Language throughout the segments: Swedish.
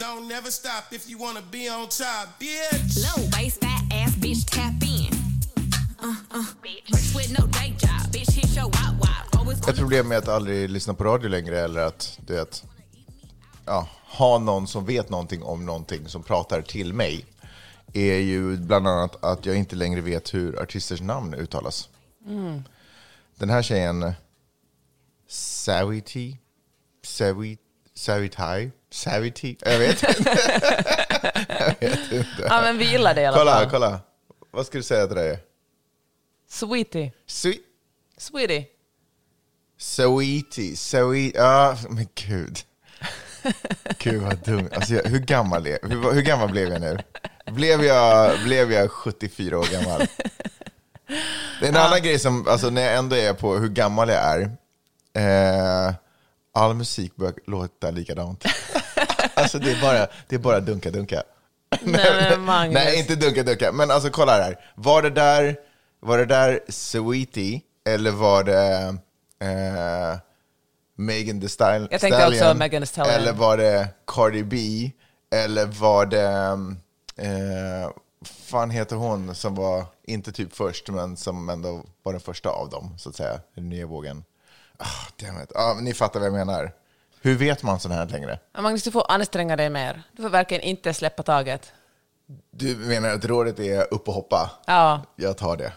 Don't never stop if you wanna be on top, bitch. Low waist, fat ass, bitch, tap in. Uh, uh, bitch. With no day job, bitch, hit your wop wop. Always Ett problem med att aldrig lyssna på radio längre eller att du vet, ja, ha någon som vet någonting om någonting som pratar till mig är ju bland annat att jag inte längre vet hur artisters namn uttalas. Den här tjejen, Savity, Savitai, Savity, jag vet inte. jag vet inte. Ja, men vi gillar det i alla Kolla, fall. kolla. Vad ska du säga till dig? Sweetie. Sweet. Sweetie. Sweetie, sweet, ja men gud. Gud vad dumt. Alltså, jag, hur, gammal är, hur, hur gammal blev jag nu? Blev jag, blev jag 74 år gammal? Det är en annan grej som, alltså när jag ändå är på hur gammal jag är, eh, all musik börjar låta likadant. alltså det är bara, det är bara dunka-dunka. Nej, men. Nej, inte dunka-dunka. Men alltså kolla här. Var det där, var det där Sweetie eller var det eh, Megan Thee Stallion? Jag tänkte också Megan Thee Stallion. Eller var det Cardi B? Eller var det, eh, fan heter hon som var, inte typ först, men som ändå var den första av dem, så att säga, den nya vågen. Ah, it. Ah, men ni fattar vad jag menar. Hur vet man sånt här längre? Ja, Magnus, du får anstränga dig mer. Du får verkligen inte släppa taget. Du menar att rådet är upp och hoppa? Ja. Jag tar det.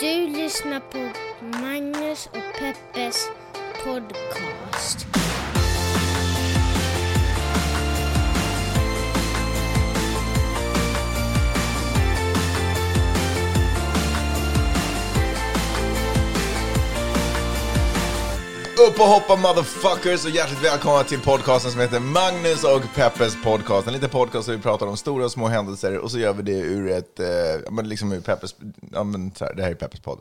Du lyssnar på Magnus och Peppes podcast. Upp och hoppa motherfuckers och hjärtligt välkomna till podcasten som heter Magnus och Peppes podcast. En liten podcast där vi pratar om stora och små händelser och så gör vi det ur ett, eh, men liksom ur Peppes, ja, men så här, det här är Peppes podd.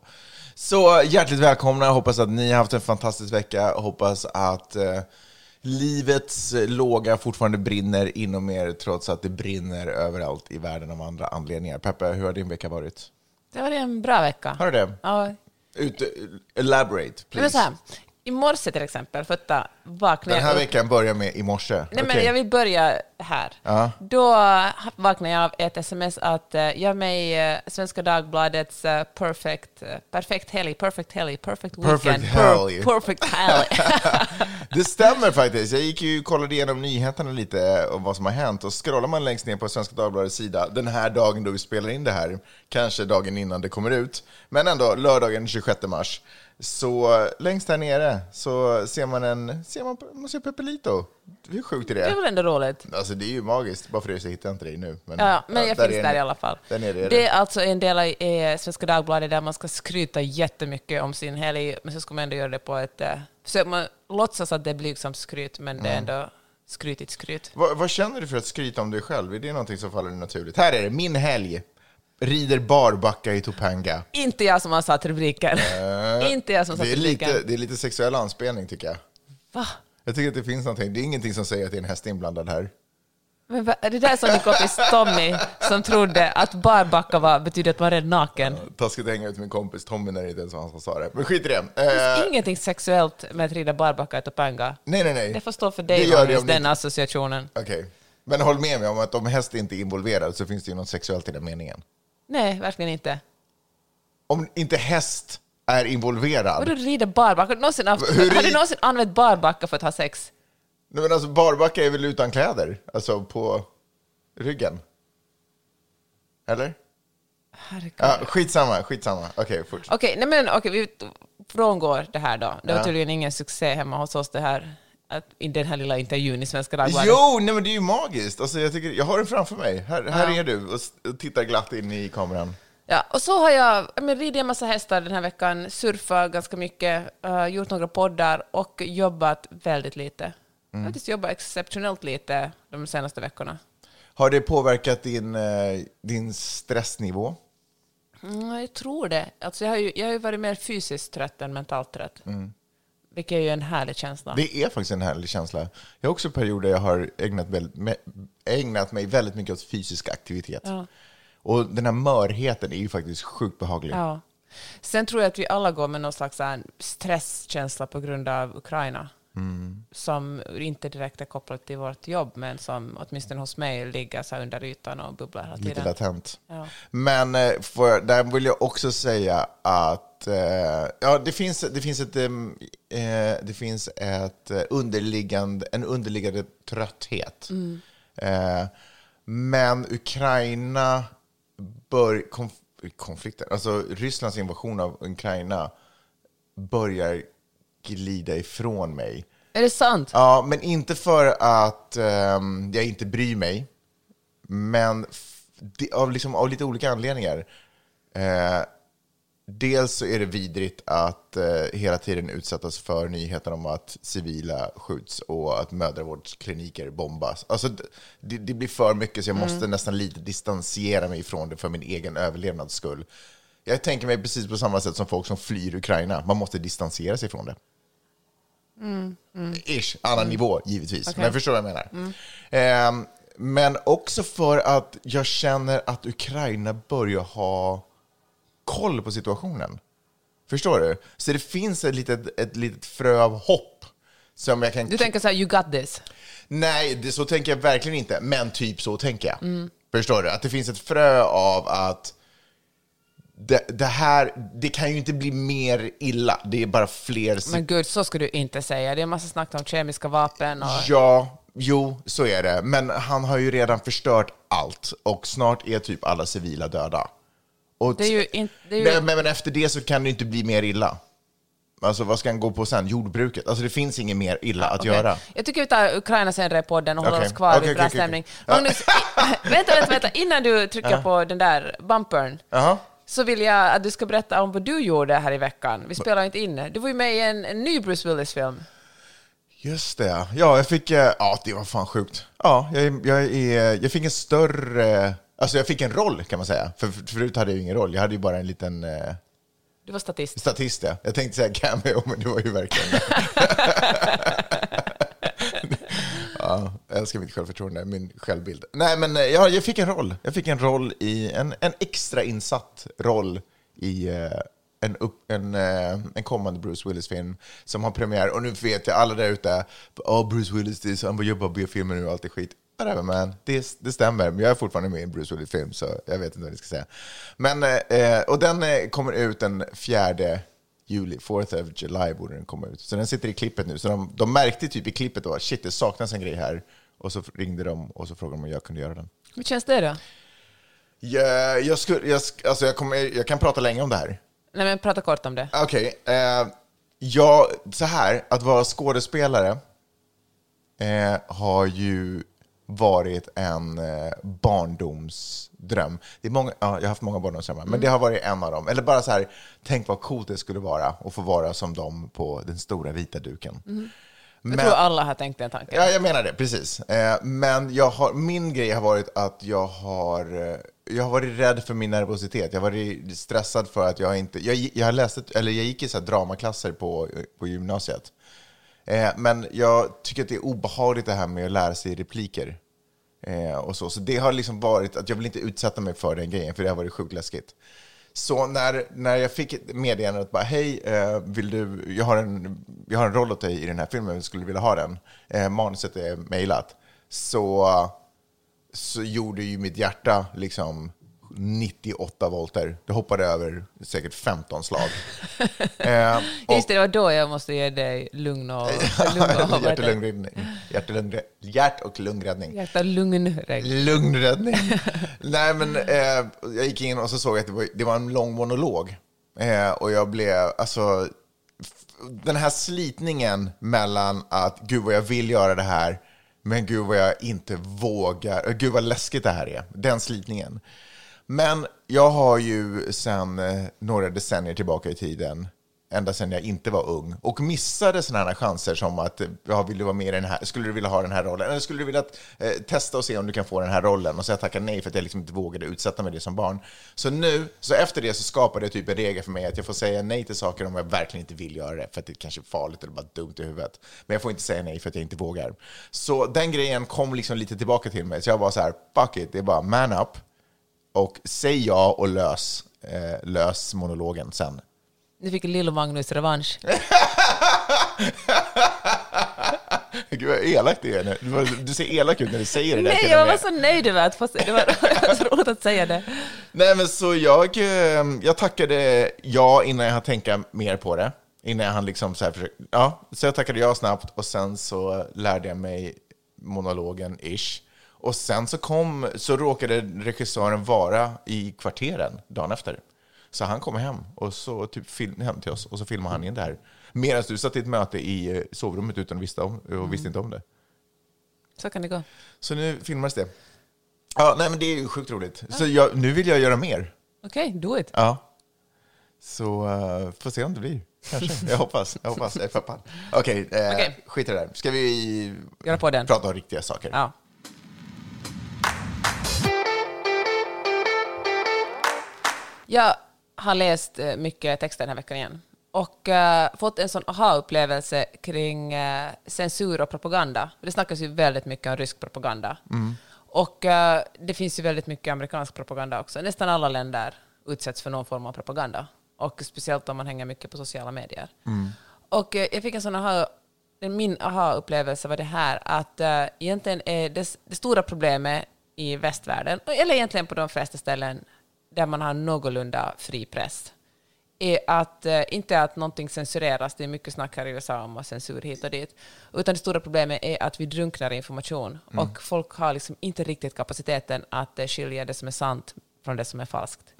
Så hjärtligt välkomna, hoppas att ni har haft en fantastisk vecka, hoppas att eh, livets låga fortfarande brinner inom er trots att det brinner överallt i världen av andra anledningar. Peppe, hur har din vecka varit? Det var en bra vecka. Har du det? Ja. Ut, elaborate, please. så här, I morse till exempel, för att vaknade Den här upp. veckan börjar med i morse. Nej, men Okej. jag vill börja här. Ja. Då vaknade jag av ett sms att eh, jag är med i eh, Svenska Dagbladets eh, perfect, eh, perfect helg, perfect helg, perfect weekend. Perfect per- helg. perfect helg. Det stämmer faktiskt. Jag gick ju och kollade igenom nyheterna lite om vad som har hänt och scrollar man längst ner på Svenska Dagbladets sida den här dagen då vi spelar in det här, kanske dagen innan det kommer ut, men ändå lördagen 26 mars, så längst här nere så ser man en, ser man, man ser Pepelito. Hur sjukt är det är det? väl ändå roligt. Alltså det är ju magiskt, bara för det så hittar jag inte dig nu. Men, Ja, men jag där finns är där ni. i alla fall. Där nere är det det. är alltså en del av eh, Svenska Dagbladet där man ska skryta jättemycket om sin helg, men så ska man ändå göra det på ett... Eh, så man låtsas att det är blygsamt skryt, men det är Mm. ändå skrytigt skryt. Vad, vad känner du för att skryta om dig själv? Är det någonting som faller naturligt? Här är det, min helg. Rider barbacka i Topanga. Inte jag som har satt rubriken. Inte jag som satt Det är, rubriken. lite, det är lite sexuell anspelning tycker jag. Va? Jag tycker att det finns någonting. Det är ingenting som säger att det är en häst inblandad här. Men va, är det där som din kompis Tommy som trodde att barbacka var, betyder att man är naken? Taskigt att hänga ut min kompis Tommy när det inte ens var han som sa det. Men skit i det. Det finns Eh, ingenting sexuellt med att rida barbacka i Topanga. nej, nej, nej. Det får stå för Det dig, Magnus, den inte- associationen. Okej. Men håll med mig om att om häst inte är involverad så finns det ju något sexuellt i den meningen. Nej, verkligen inte. Om inte häst är involverad. Vadå rida barbacka? Någonsin, haft, Hur har du någonsin använt barbacka för att ha sex? Nej, men alltså barbacka är väl utan kläder? Alltså på ryggen? Eller? Herregud. Ja, skitsamma, skitsamma. Okej, fortsätt. Okej, nej men okej, vi frångår det här då. Det var Ja. tydligen ingen succé hemma hos oss det här, att, i den här lilla intervjun i Svenska Dagbladet. Jo, nej men det är ju magiskt. Alltså, jag, tycker, jag har den framför mig. Här, här Ja. är du och tittar glatt in i kameran. Ja, och så har jag ja, men, ridit en massa hästar den här veckan, surfat ganska mycket, uh, gjort några poddar och jobbat väldigt lite. Mm. Jag har faktiskt jobbat exceptionellt lite de senaste veckorna. Har det påverkat din, eh, din stressnivå? Mm, jag tror det. Alltså, jag, har ju, jag har ju varit mer fysiskt trött än mentalt trött. Vilket är ju en härlig känsla. Det är faktiskt en härlig känsla. Jag har också perioder jag har ägnat, väldigt, ägnat mig väldigt mycket åt fysisk aktivitet. Ja. Och den här mörheten är ju faktiskt sjukt behaglig. Ja. Sen tror jag att vi alla går med någon slags här stresskänsla på grund av Ukraina. Mm. Som inte direkt är kopplat till vårt jobb, men som åtminstone hos mig ligger så under ytan och bubblar hela Lite tiden. latent. Ja. Men eh, för, där vill jag också säga att eh, ja, det, finns, det finns ett, eh, det finns ett underliggande, en underliggande trötthet. Eh, men Ukraina bör, konf, konflikten, alltså Rysslands invasion av Ukraina börjar glida ifrån mig. Är det sant? Ja, men inte för att ehm, jag inte bryr mig, men det, av, liksom, av lite olika anledningar. Eh, dels så är det vidrigt att eh, hela tiden utsättas för nyheten om att civila skjuts och att mödravårdskliniker bombas. Alltså, det, det blir för mycket så jag måste nästan lite distansera mig ifrån det för min egen överlevnads skull. Jag tänker mig precis på samma sätt som folk som flyr Ukraina. Man måste distansera sig från det. Ish, annan nivå givetvis. Okej. Men förstår vad jag menar. Ehm, men också för att jag känner att Ukraina börjar ha koll på situationen. Förstår du? Så det finns ett litet, ett litet frö av hopp. Som jag kan... Du tänker så här, you got this. Nej, det, så tänker jag verkligen inte. Men typ så tänker jag. Förstår du? Att det finns ett frö av att det, det här, det kan ju inte bli mer illa. Det är bara fler... Men gud, så skulle du inte säga. Det är en massa snack om kemiska vapen och... Ja, jo, så är det. Men han har ju redan förstört allt och snart är typ alla civila döda. Och Det är ju in- det är ju- men, men, men efter det så kan det inte bli mer illa. Alltså vad ska han gå på sen? Jordbruket? Alltså det finns inget mer illa att Okej. göra. Jag tycker vi tar Ukraina senare i podden och håller Okej. oss kvar Okej, vid bra stämning. Magnus, i, vänta, vänta, vänta, innan du trycker på den där bumpern Jaha. Så vill jag att du ska berätta om vad du gjorde här i veckan. Vi spelar inte in. Du var ju med i en, en ny Bruce Willis-film. Just det. Ja, jag fick... eh, Ja, det var fan sjukt. Ja, jag, jag, är, jag fick en större... Alltså jag fick en roll kan man säga. För för förut hade jag ju ingen roll. Jag hade ju bara en liten eh, Du var statist. statist. Ja. Jag tänkte säga cameo, men det var ju verkligen... jag älskar mitt självförtroende, min självbild. Nej, men eh, jag, jag fick en roll. Jag fick en roll i... En, en extra insatt roll i... eh, en, upp, en, eh, en kommande Bruce Willis-film som har premiär. Och nu vet jag alla där ute, oh, Bruce Willis, det är så, han bara jobbar på B-filmer nu och allt är skit. Whatever man, det, det stämmer. Men jag är fortfarande med i en Bruce Willis-film, så jag vet inte vad jag ska säga. Men, eh, eh och den eh, kommer ut den 4 juli, 4th of July borde den komma ut. Så den sitter i klippet nu. Så de, de märkte typ i klippet då, shit det saknas en grej här. Och så ringde de och så frågade de om jag kunde göra den. Hur känns det då? Jag, jag, skulle, jag, alltså jag, kommer, jag kan prata länge om det här. Nej, men prata kort om det. Okej, eh, ja, så här, att vara skådespelare eh, har ju varit en eh, barndomsdröm. Det är många, ja, jag har haft många barndomsdrömmar, men det har varit en av dem. Eller bara så här, tänk vad coolt det skulle vara att få vara som dem på den stora vita duken. Jag tror alla har tänkt den tanken. Ja, jag menar det, precis. Eh, men jag har, min grej har varit att jag har, eh, jag har varit rädd för min nervositet. Jag har varit stressad för att jag inte... Jag, jag, har läst, ett- eller jag gick i så dramaklasser på, på gymnasiet. Eh, men jag tycker att det är obehagligt det här med att lära sig repliker. Och så. så det har liksom varit att jag vill inte utsätta mig för den grejen, för det har varit sjukt läskigt. Så när, när jag fick ett meddelande att bara, hej, eh, vill du, jag, har en, jag har en roll åt dig i den här filmen, skulle du vilja ha den? Eh, manuset är mejlat. Så, så gjorde ju mitt hjärta liksom 98 volter. Det hoppade över säkert 15 slag. eh, och- Just det, det var då jag måste ge dig lugn och... lugn och Hjärt- och lungräddning. Hjärt- och lungre- Hjärt och lungräddning. Lugnräddning. Nej, men eh, jag gick in och så såg jag att det var, det var en lång monolog. Eh, och jag blev, alltså, den här slitningen mellan att gud vad jag vill göra det här, men gud vad jag inte vågar, gud vad läskigt det här är. Den slitningen. Men jag har ju sedan eh, några decennier tillbaka i tiden, ända sedan jag inte var ung, och missade sådana här chanser som att, eh, ja, vill du vara med i den här, skulle du vilja ha den här rollen? Eller skulle du vilja eh, testa och se om du kan få den här rollen? Och så jag tackade nej för att jag liksom inte vågade utsätta mig det som barn. Så nu, så efter det så skapade jag typ en regel för mig att jag får säga nej till saker om jag verkligen inte vill göra det, för att det kanske är farligt eller bara dumt i huvudet. Men jag får inte säga nej för att jag inte vågar. Så den grejen kom liksom lite tillbaka till mig, så jag var så här, fuck it, det är bara man up och säg ja och lös. eh, lös monologen sen. Nu fick Lill-Magnus revansch. Gud vad elakt det är nu. Du, du ser elak ut när du säger det där Nej, jag var så nöjd över att få se. Det var så roligt att säga det. Nej men så jag, eh, jag tackade ja innan jag hann tänka mer på det. Innan jag hann liksom så här försöka, ja, så jag tackade ja snabbt och sen så lärde jag mig monologen ish. Och sen så kom, så råkade regissören vara i kvarteren dagen efter. Så han kom hem och så typ film, hem till oss och så filmade han in det här. Medan du satt i ett möte i eh, sovrummet utan att visste om, och visste inte om det. Så kan det gå. Så nu filmades det. Ja, nej men det är ju sjukt roligt. Så jag, nu vill jag göra mer. Okej, do it. Ja. Så uh, får se om det blir. Kanske. Jag hoppas. Jag hoppas. Jag är peppad. Okej, eh, Okej. skit i det där. Ska vi Göra på den. prata om riktiga saker? Ja. Jag har läst eh, mycket texter den här veckan igen och eh, fått en sån aha-upplevelse kring eh, censur och propaganda. Det snackas ju väldigt mycket om rysk propaganda. Och eh, det finns ju väldigt mycket amerikansk propaganda också. Nästan alla länder utsätts för någon form av propaganda. Och speciellt om man hänger mycket på sociala medier. Och eh, jag fick en sån aha, min aha-upplevelse var det här att uh, egentligen är det, det stora problemet i västvärlden, eller egentligen på de flesta ställen där man har någorlunda fri press, är att eh, inte att någonting censureras, det är mycket snack här i USA om censur hit och dit, utan det stora problemet är att vi drunknar i information. Och folk har liksom inte riktigt kapaciteten att eh, skilja det som är sant från det som är falskt.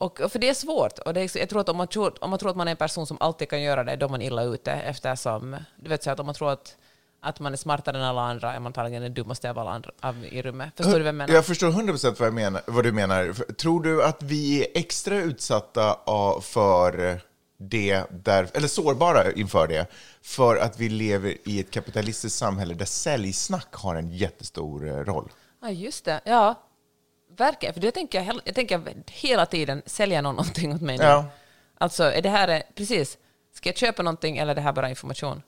Och, och för det är svårt. Och det är, jag tror att om man tror, om man tror att man är en person som alltid kan göra det, då är man illa ute. Eftersom, du vet så att om man tror att, att man är smartare än alla andra är man antagligen den dummaste av alla andra av, i rummet. Förstår du vad jag menar? Jag förstår 100% vad, jag menar, vad du menar. Tror du att vi är extra utsatta för det, där, eller sårbara inför det, för att vi lever i ett kapitalistiskt samhälle där säljsnack har en jättestor eh, roll? Ja, just det. Ja, verkligen. För det tänker jag, jag tänker hela tiden, sälja någon någonting åt mig nu. Ja. Alltså, är det här, precis, ska jag köpa någonting eller är det här bara information?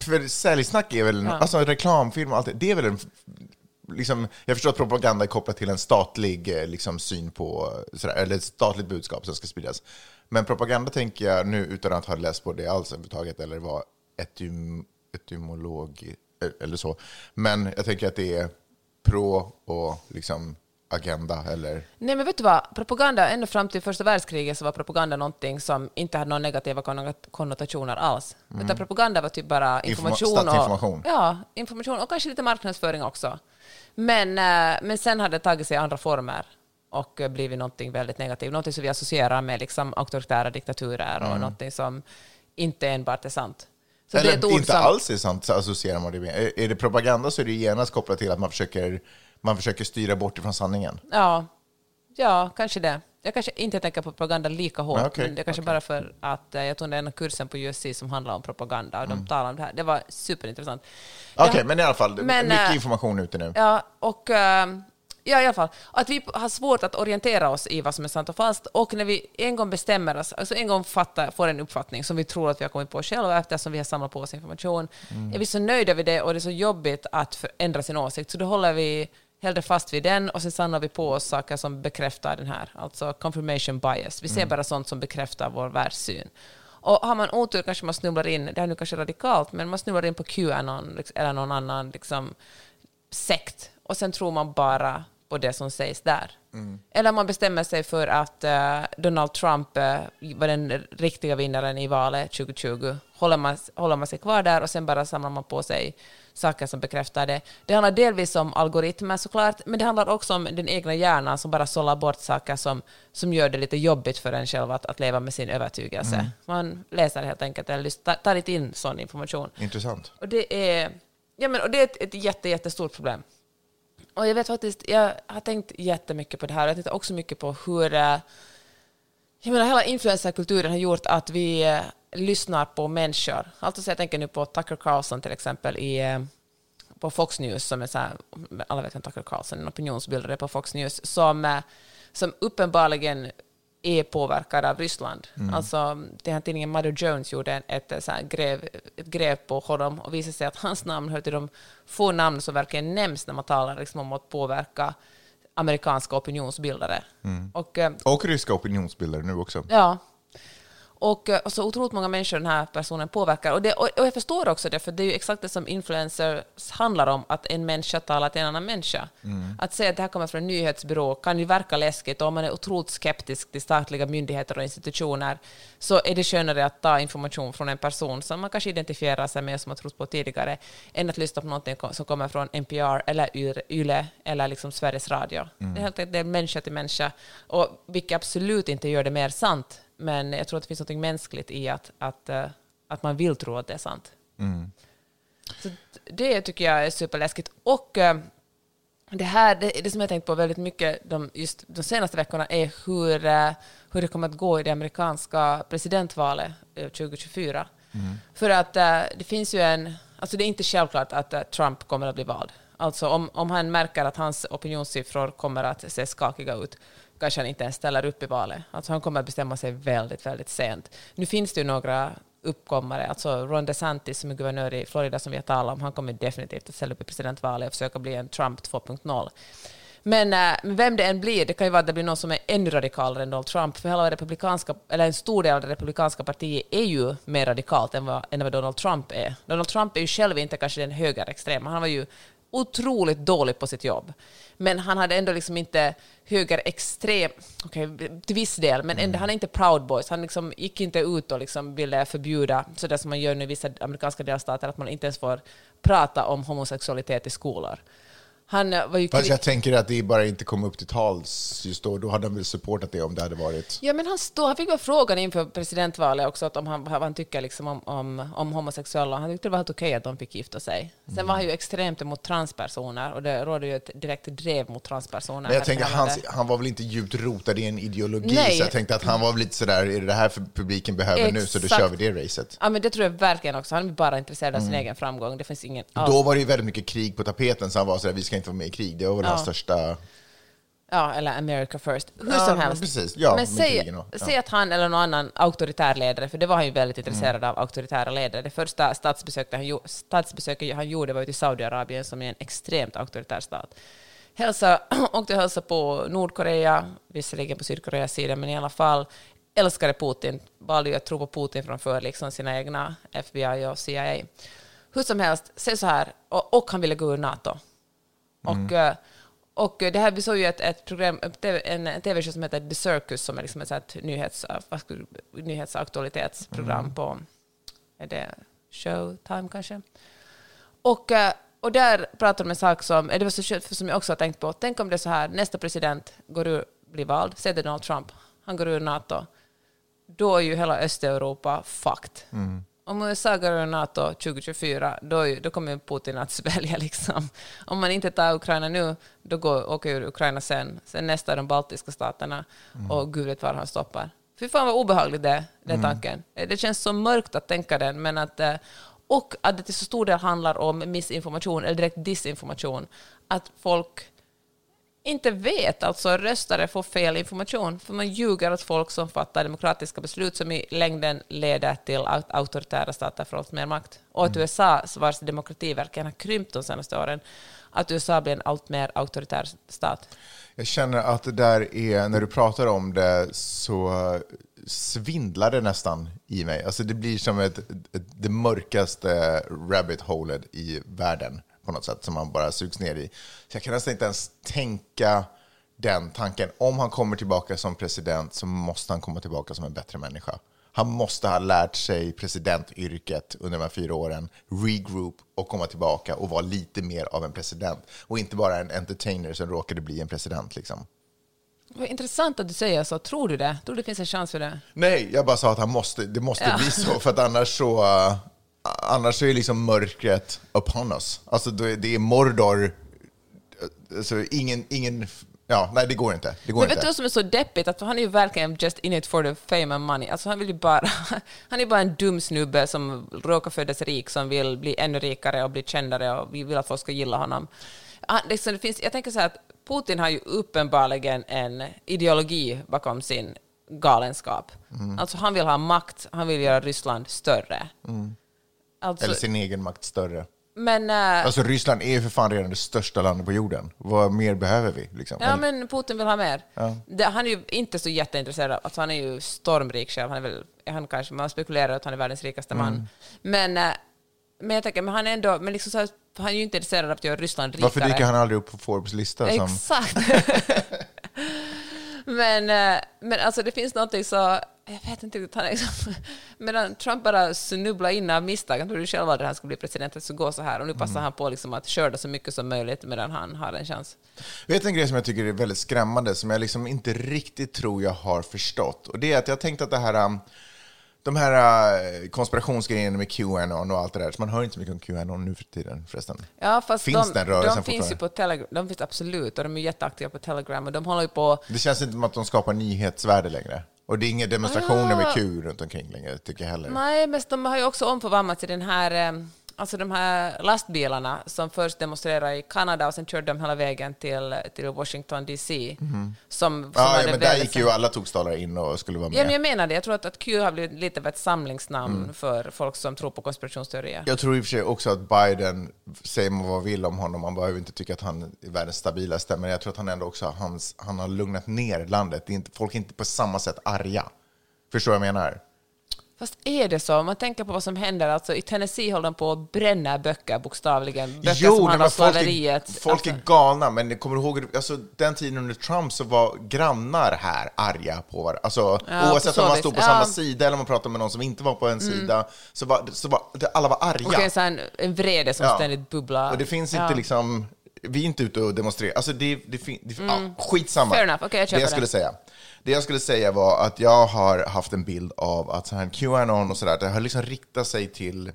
För säljsnack är väl, en, Ja. alltså reklamfilm och allt det, det är väl en, liksom, jag förstår att propaganda är kopplat till en statlig eh, liksom, syn på, eh, sådär, eller ett statligt budskap som ska spridas. Men propaganda tänker jag nu, utan att ha läst på det alls överhuvudtaget, eller vara etym, etymolog eh, eller så. Men jag tänker att det är pro och liksom agenda, eller... Nej, men vet du vad? Propaganda, ända fram till första världskriget så var propaganda någonting som inte hade några negativa konnot- konnotationer alls. Utan propaganda var typ bara information. statsinformation. Och, ja, information och kanske lite marknadsföring också. Men, eh, men sen hade det tagit sig andra former och eh, blivit någonting väldigt negativt. Någonting som vi associerar med liksom auktoritära diktaturer och någonting som inte enbart är sant. Så eller inte som, alls är sant, associerar man det med. Är det propaganda så är det genast kopplat till att man försöker, man försöker styra bort ifrån sanningen. Ja, ja, kanske det. Jag kanske inte tänker på propaganda lika hårt, Ja, okej, men det kanske okej. bara för att eh, jag tog den kursen på USC som handlar om propaganda och de talar om det här. Det var superintressant. Mm. Okej, Ja, men i alla fall, Men, mycket eh, information ute nu. Ja, och eh, ja, i alla fall, att vi har svårt att orientera oss i vad som är sant och falskt. Och när vi en gång bestämmer oss, alltså en gång fattar, får en uppfattning som vi tror att vi har kommit på själva eftersom vi har samlat på oss information, är vi så nöjda vid det och det är så jobbigt att förändra sin åsikt, så då håller vi hellre fast vid den och sen samlar vi på oss saker som bekräftar den här, alltså confirmation bias. Vi ser bara sånt som bekräftar vår världssyn. Och har man otur kanske man snubblar in, det här är nu kanske radikalt, men man snubblar in på Qanon liksom, eller någon annan liksom, sekt och sen tror man bara på det som sägs där. Eller man bestämmer sig för att eh, Donald Trump eh, var den riktiga vinnaren i valet 2020. Håller man, håller man sig kvar där och sen bara samlar man på sig saker som bekräftar det. Det handlar delvis om algoritmer såklart, men det handlar också om den egna hjärnan som bara sållar bort saker som, som gör det lite jobbigt för en själv att, att leva med sin övertygelse. Man läser helt enkelt, eller tar- inte in sån information. Intressant. Och det är, ja, men, och det är ett, ett jätte, jättestort problem. Och jag vet faktiskt, jag har tänkt jättemycket på det här. Jag tittar också mycket på hur eh, jag menar, hela influencerkulturen har gjort att vi lyssnar på människor. Alltså, så jag tänker nu på Tucker Carlson till exempel i, eh, på Fox News, som är så här, alla vet vem Tucker Carlson är, en opinionsbildare på Fox News, som, eh, som uppenbarligen är påverkad av Ryssland. Alltså, den här tidningen Mother Jones gjorde ett, eh, så här, gräv, ett gräv på honom och visade sig att hans namn hör till de få namn som verkligen nämns när man talar liksom, om att påverka amerikanska opinionsbildare. Och, eh, Och ryska opinionsbildare nu också. Ja. Och, eh, och så otroligt många människor den här personen påverkar. Och, det, och, och jag förstår också det, för det är ju exakt det som influencers handlar om, att en människa talar till en annan människa. Att säga att det här kommer från en nyhetsbyrå kan ju verka läskigt, och om man är otroligt skeptisk till statliga myndigheter och institutioner, så är det skönare att ta information från en person som man kanske identifierar sig med, som man trott på tidigare, än att lyssna på någonting som kommer från NPR eller YLE eller liksom Sveriges Radio. Det är helt enkelt det är människa till människa, och vilket absolut inte gör det mer sant, men jag tror att det finns något mänskligt i att, att, eh, att man vill tro att det är sant. Så det tycker jag är superläskigt. Och eh, det här, det, det som jag tänkt på väldigt mycket de, just de senaste veckorna är hur, eh, hur det kommer att gå i det amerikanska presidentvalet eh, 2024. För att det finns ju en... Alltså det är inte självklart att Trump kommer att bli vald. Alltså om, om han märker att hans opinionssiffror kommer att se skakiga ut kanske han inte ens ställer upp i valet. Alltså han kommer att bestämma sig väldigt, väldigt sent. Nu finns det ju några uppkommare, alltså Ron DeSantis som är guvernör i Florida som vi har talat om, han kommer definitivt att ställa upp i presidentvalet och försöka bli en Trump 2.0. Men äh, vem det än blir, det kan ju vara att det blir någon som är ännu radikalare än Donald Trump, för hela republikanska, eller en stor del av det republikanska partiet är ju mer radikalt än vad, än vad Donald Trump är. Donald Trump är ju själv inte kanske den högerextrema, han var ju otroligt dålig på sitt jobb. Men han hade ändå liksom inte högerextrem, okej, till viss del, men ändå, han är inte proud boys. Han liksom gick inte ut och liksom ville förbjuda, sådär som man gör nu i vissa amerikanska delstater, att man inte ens får prata om homosexualitet i skolor. Han eh, var ju Fast jag tänker att det bara inte kom upp till tals just då. Då hade han väl supportat det om det hade varit... Ja, men han, stod, han fick väl frågan inför presidentvalet också att om han, vad han tycker liksom om, om, om homosexuella. Han tyckte det var helt okej att de fick gifta sig. Sen var han ju extremt emot transpersoner och det råder ju ett direkt drev mot transpersoner. Men jag tänker, han, han var väl inte djupt rotad i en ideologi, Nej. så jag tänkte att han var väl lite sådär, är det det här för publiken behöver nu, så då Exakt. kör vi det racet. Ja, men det tror jag verkligen också. Han är bara intresserad av sin egen framgång. Det finns ingen... Då var det ju väldigt mycket krig på tapeten, så han var sådär, vi ska inte vara med i krig. Det var väl Ja. hans största... Ja, eller America first. Hur Ja, som helst. precis. Ja, men säg, och- ja. säg att han eller någon annan auktoritär ledare, för det var han ju väldigt Mm. intresserad av, auktoritära ledare. Det första statsbesöket han, statsbesöket han gjorde var ju till Saudiarabien som är en extremt auktoritär stat. Hälsa, åkte och hälsade på Nordkorea, visserligen på Sydkoreas sida, men i alla fall älskade Putin, valde ju att tro på Putin framför liksom sina egna FBI och CIA. Hur som helst, säg så här, och, och han ville gå ur NATO. Och, eh, och det här, vi såg ju ett, ett program, en TV en tv-show som heter The Circus, som är liksom ett här nyhets, ska- nyhetsaktualitetsprogram på, är det Showtime kanske? Och, eh, och där pratade de om en sak som, eh, det var så som jag också har tänkt på, tänk om det är så här, nästa president går ur, blir vald, säg det är Donald Trump, han går ur NATO, då är ju hela Östeuropa fucked. Om USA går ur NATO 2024, då, då kommer Putin att svälja. Liksom. Om man inte tar Ukraina nu, då går, åker ur Ukraina sen. Sen nästa är de baltiska staterna och gud vet var han stoppar. Fy fan vad obehagligt det den tanken. Eh, Det känns så mörkt att tänka den, men att... eh, Och att det till så stor del handlar om missinformation, eller direkt disinformation. Att folk inte vet, alltså röstare får fel information, för man ljuger åt folk som fattar demokratiska beslut som i längden leder till att auktoritära stater får allt mer makt. Och att USA, vars demokrati verkligen har krympt de senaste åren, att USA blir en allt mer auktoritär stat. Jag känner att det där är, när du pratar om det så svindlar det nästan i mig. Alltså det blir som ett, ett, det mörkaste rabbit holet i världen på något sätt som man bara sugs ner i. Så jag kan nästan inte ens tänka den tanken. Om han kommer tillbaka som president så måste han komma tillbaka som en bättre människa. Han måste ha lärt sig presidentyrket under de här fyra åren, regroup och komma tillbaka och vara lite mer av en president. Och inte bara en entertainer som råkade bli en president. Liksom. Vad intressant att du säger så. Tror du det? Tror du det finns en chans för det? Nej, jag bara sa att han måste, det måste Ja. bli så, för att annars så, annars är liksom mörkret upon us. Alltså det är Mordor, alltså ingen, ingen, ja, nej det går inte. Det går Men vet inte. du vad som är så deppigt? Att han är ju verkligen just in it for the fame and money. Alltså han vill bara... Han är bara en dum snubbe som råkar födas rik, som vill bli ännu rikare och bli kändare och vi vill att folk ska gilla honom. Han, liksom, det finns, jag tänker så här att Putin har ju uppenbarligen en ideologi bakom sin galenskap. Alltså han vill ha makt, han vill göra Ryssland större. Alltså, Eller sin egen makt större. Men, eh, Alltså Ryssland är ju för fan redan det största landet på jorden. Vad mer behöver vi? Liksom? ja, men Putin vill ha mer. Det, han är ju inte så jätteintresserad. Alltså, han är ju stormrik själv. Han är väl, han kanske, man spekulerar att han är världens rikaste Mm. man. Men, eh, men jag tänker, men han är ändå, men liksom så här, han är ju inte intresserad av att göra Ryssland rikare. Varför dyker han aldrig upp på Forbes lista? Som... Exakt. men, eh, men alltså det finns någonting så, jag vet inte riktigt, han liksom, medan Trump bara snubblar in av misstag, han trodde själv aldrig han skulle bli president, att det skulle gå så här, och nu passar Mm. han på liksom att skörda så mycket som möjligt medan han har en chans. Vet du en grej som jag tycker är väldigt skrämmande, som jag liksom inte riktigt tror jag har förstått? Och det är att jag tänkte att det här, um, de här uh, konspirationsgrejerna med QAnon och allt det där, så man hör inte så mycket om QAnon nu för tiden förresten. Ja, fast Finns de, den rörelsen de finns ju på Telegram, de finns absolut, och de är jätteaktiva på Telegram, och de håller ju på Det känns inte som att de skapar nyhetsvärde längre. Och det är inga demonstrationer med Q runt omkring längre, tycker jag heller. Nej, men de har ju också omförvandlats till den här, eh, alltså de här lastbilarna som först demonstrerade i Kanada och sen körde de hela vägen till, till Washington DC. Som, som Mhm. Ja, men där gick ju alla tokstollar in och skulle vara med. Ja, men jag menar det. Jag tror att, att Q har blivit lite av ett samlingsnamn för folk som tror på konspirationsteorier. Jag tror i och för sig också att Biden, säger man vad vill om honom, man behöver inte tycka att han är världens stabilaste, men jag tror att han ändå också hans, han har lugnat ner landet. Det är inte, folk är inte på samma sätt arga. Förstår vad jag menar? Fast är det så? Om man tänker på vad som händer, alltså i Tennessee håller de på att bränna böcker bokstavligen. Böcker som nej, handlar om folk, är, folk alltså, är galna, men kommer du ihåg alltså, den tiden under Trump så var grannar här arga på varandra. Alltså, Ja, oavsett om så man stod på Ja. Mm. samma sida eller om man pratade med någon som inte var på en sida, så var, så var det, alla var arga. och en, sån, här- en vrede som Ja. ständigt bubblar. Och det finns inte liksom, vi är inte ute och demonstrerar. Alltså det, det, fin- det, ja, skitsamma. Mm. Fair enough. Okej, jag det jag skulle det. säga. Det jag skulle säga var att jag har haft en bild av att så här Qanon och sådär, det har liksom riktat sig till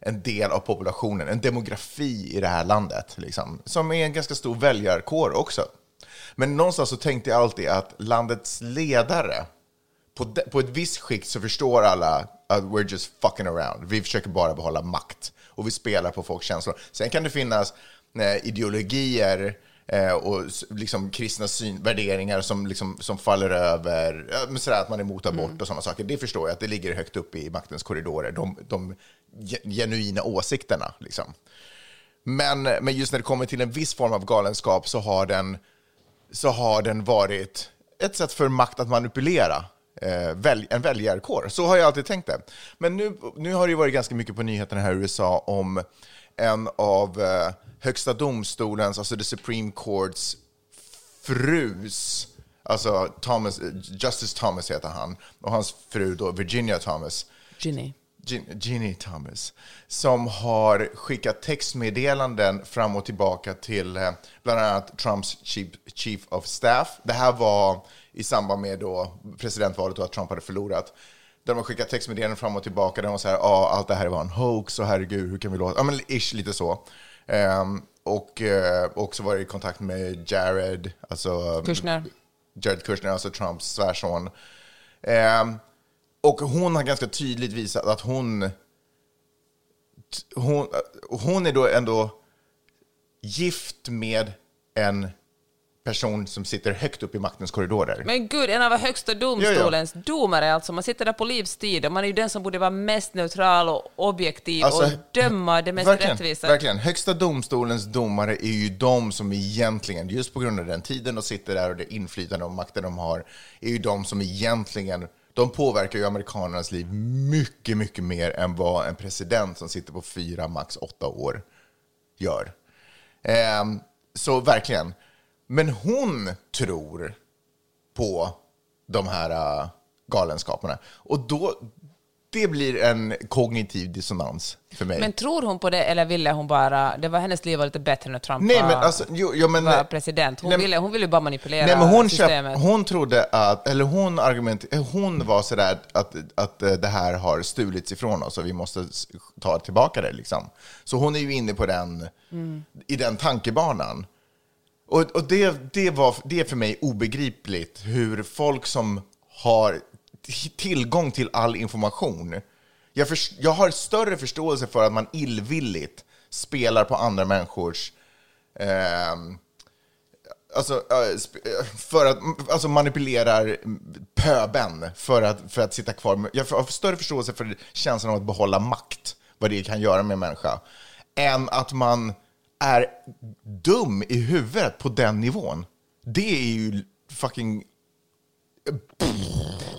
en del av populationen, en demografi i det här landet, liksom, som är en ganska stor väljarkår också. Men någonstans så tänkte jag alltid att landets ledare, på, de, på ett visst skikt så förstår alla att we're just fucking around. Vi försöker bara behålla makt och vi spelar på folks känslor. Sen kan det finnas nej, ideologier eh, och liksom kristna syn, värderingar som, liksom, som faller över, ja, sådär att man är emot abort och sådana saker. Det förstår jag, att det ligger högt upp i maktens korridorer, de, de ge- genuina åsikterna. Liksom. Men, men just när det kommer till en viss form av galenskap så har den, så har den varit ett sätt för makt att manipulera eh, en väljarkår. Så har jag alltid tänkt det. Men nu, nu har det varit ganska mycket på nyheterna här i USA om en av eh, högsta domstolens, alltså the Supreme Courts frus, alltså Thomas, Justice Thomas heter han, och hans fru då Virginia Thomas, Ginny. Gin- Ginny Thomas, som har skickat textmeddelanden fram och tillbaka till eh, bland annat Trumps chief, chief of staff. Det här var i samband med då presidentvalet och att Trump hade förlorat. Där de har skickat textmeddelanden fram och tillbaka. Där de säger ja, allt det här var en hoax och herregud, hur kan vi låta... Ja, men ish, lite så. Ehm, och eh, också varit i kontakt med Jared, alltså Kushner. Jared Kushner, alltså Trumps svärson. Ehm, och hon har ganska tydligt visat att hon, hon, hon är då ändå gift med en person som sitter högt upp i maktens korridorer. Men gud, en av högsta domstolens domare alltså. Man sitter där på livstid och man är ju den som borde vara mest neutral och objektiv Alltså, och döma det mest verkligen, rättvisa. Verkligen. Högsta domstolens domare är ju de som egentligen, just på grund av den tiden de sitter där och det inflytande och makten de har, är ju de som egentligen, de påverkar ju amerikanernas liv mycket, mycket mer än vad en president som sitter på fyra, max åtta år gör. Ehm, så verkligen. Men hon tror på de här äh, galenskaperna. Och då, det blir en kognitiv dissonans för mig. Men tror hon på det eller ville hon bara... Det var hennes liv var lite bättre när Trump Nej, var, men alltså, jo, ja, men, var president. Hon, nej, ville, hon ville bara manipulera Nej, men hon, systemet. köpt, hon trodde att, eller hon argument, hon var sådär att, att eh, det här har stulits ifrån oss och vi måste ta tillbaka det. Liksom. Så hon är ju inne på den, i den tankebanan. Och, och det, det, var, det är för mig obegripligt hur folk som har tillgång till all information, jag, för, jag har större förståelse för att man illvilligt spelar på andra människors ehm, alltså, Eh, alltså, för att, alltså manipulerar pöben för att, för att sitta kvar. Jag har större förståelse för känslan av att behålla makt, vad det kan göra med en människa, än att man är dum i huvudet på den nivån. Det är ju fucking...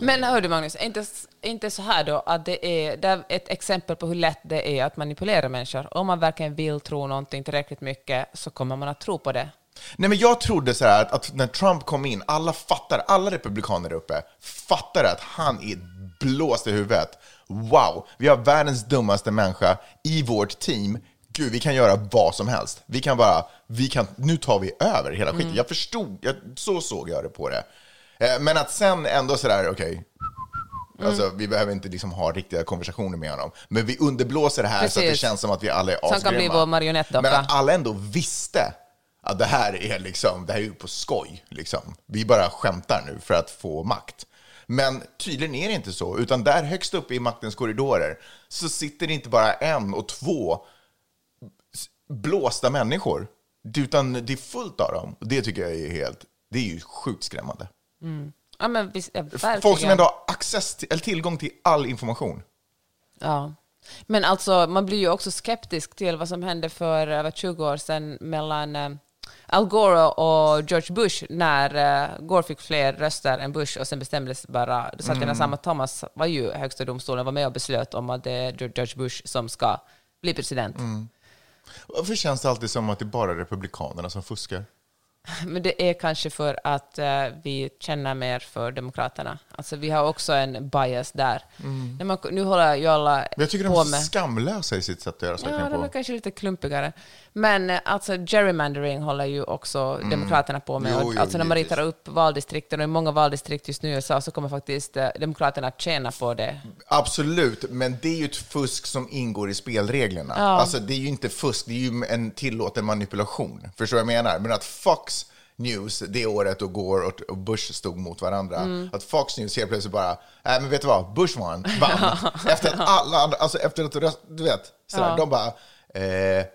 Men hör du Magnus, är inte, inte så här då att det är, det är ett exempel på hur lätt det är att manipulera människor. Om man verkligen vill tro någonting tillräckligt mycket så kommer man att tro på det. Nej, men jag trodde så här att, att när Trump kom in, alla fattar, alla republikaner uppe fattade att han är blåst i huvudet. Wow, vi har världens dummaste människa i vårt team. Gud, vi kan göra vad som helst. Vi kan bara, vi kan, nu tar vi över hela skiten. Jag förstod, jag, så såg jag det på det. Eh, Men att sen ändå sådär, okej, Alltså, vi behöver inte liksom ha riktiga konversationer med honom. Men vi underblåser det här så att det Precis. känns som att vi alla är han kan bli asgrymma. vår marionettdocka. Men att alla ändå visste att det här är liksom, det här är ju på skoj. Liksom. Vi bara skämtar nu för att få makt. Men tydligen är det inte så, utan där högst upp i maktens korridorer så sitter det inte bara en och två blåsta människor, utan det är fullt av dem. Det tycker jag är helt, det är ju sjukt skrämmande. Ja, men visst, ja. Folk som ändå har access till, eller tillgång till all information. Ja. Men alltså, man blir ju också skeptisk till vad som hände för över 20 år sedan mellan eh, Al Gore och George Bush när eh, Gore fick fler röster än Bush och sen bestämdes bara, då satt mm. samma Thomas var ju högsta domstolen, var med och beslöt om att det är George Bush som ska bli president. Varför känns det alltid som att det är bara republikanerna som fuskar? Men det är kanske för att eh, vi känner mer för Demokraterna. Alltså vi har också en bias där. När man, nu håller ju alla jag tycker de på är så med... skamlösa i sitt sätt att göra saker Ja, de är på. kanske lite klumpigare. Men eh, alltså gerrymandering håller ju också Demokraterna på med. Mm. Jo, jo, alltså när man ritar upp valdistrikten, och i många valdistrikt just nu i USA, så kommer faktiskt eh, Demokraterna att tjäna på det. Absolut, men det är ju ett fusk som ingår i spelreglerna. Alltså, det är ju inte fusk, det är ju en tillåten manipulation. Förstår du vad jag menar? Men att Fox News, det året då Gore och- Bush stod mot varandra, Mm. att Fox News helt plötsligt bara, nej men vet du vad, Bush vann, vann. efter att alla andra, alltså efter att, du vet, sådär, Ja. de bara, eh,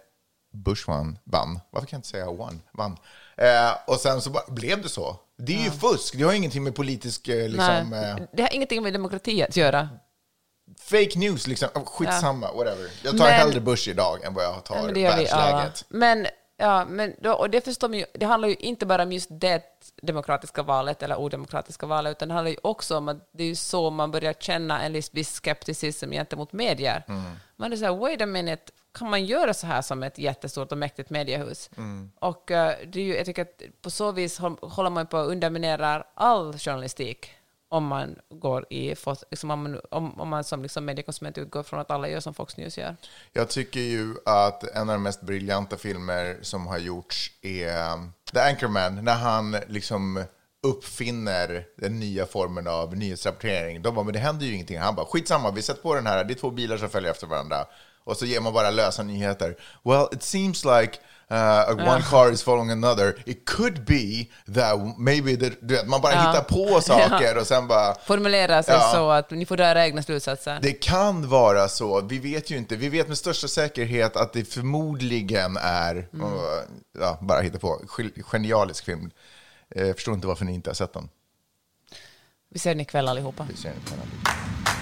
Bush vann, vann. Varför kan jag inte säga won, vann? Eh, och sen så bara, blev det så. Det är ju fusk, det har ingenting med politisk, eh, liksom, Nej, eh, det har ingenting med demokrati att göra. fake news, liksom. Oh, Skitsamma, whatever. Jag tar Men- hellre Bush idag än vad jag tar Ja, gör vi världsläget. Men, ja, men då, och det förstår man ju, det handlar ju inte bara om just det demokratiska valet eller odemokratiska valet, utan det handlar ju också om att det är så man börjar känna en viss- skepticism gentemot medier. Man är så här, wait a minute, kan man göra så här som ett jättestort och mäktigt mediehus? Och eh, det är ju, jag tycker att på så vis håll- håller man på att underminera all journalistik om man går i, liksom om, man, om, om man som liksom mediekonsument utgår från att alla gör som Fox News gör. Jag tycker ju att en av de mest briljanta filmer som har gjorts är um, The Anchorman, när han liksom uppfinner den nya formen av nyhetsrapportering. De bara, men det händer ju ingenting. Han bara, skitsamma, vi sätter på den här, det är två bilar som följer efter varandra. Och så ger man bara lösa nyheter. Well, it seems like uh, one car is following another. It could be that maybe, the, du vet, man bara hittar på saker och sen bara... formulera sig så att ni får dra egna slutsatser. Det kan vara så. Vi vet ju inte. Vi vet med största säkerhet att det förmodligen är, Mm. uh, ja, bara hitta på, Ge- genialisk film. Eh, Jag förstår inte varför ni inte har sett den. Vi ser den ikväll allihopa. Vi ser den på den.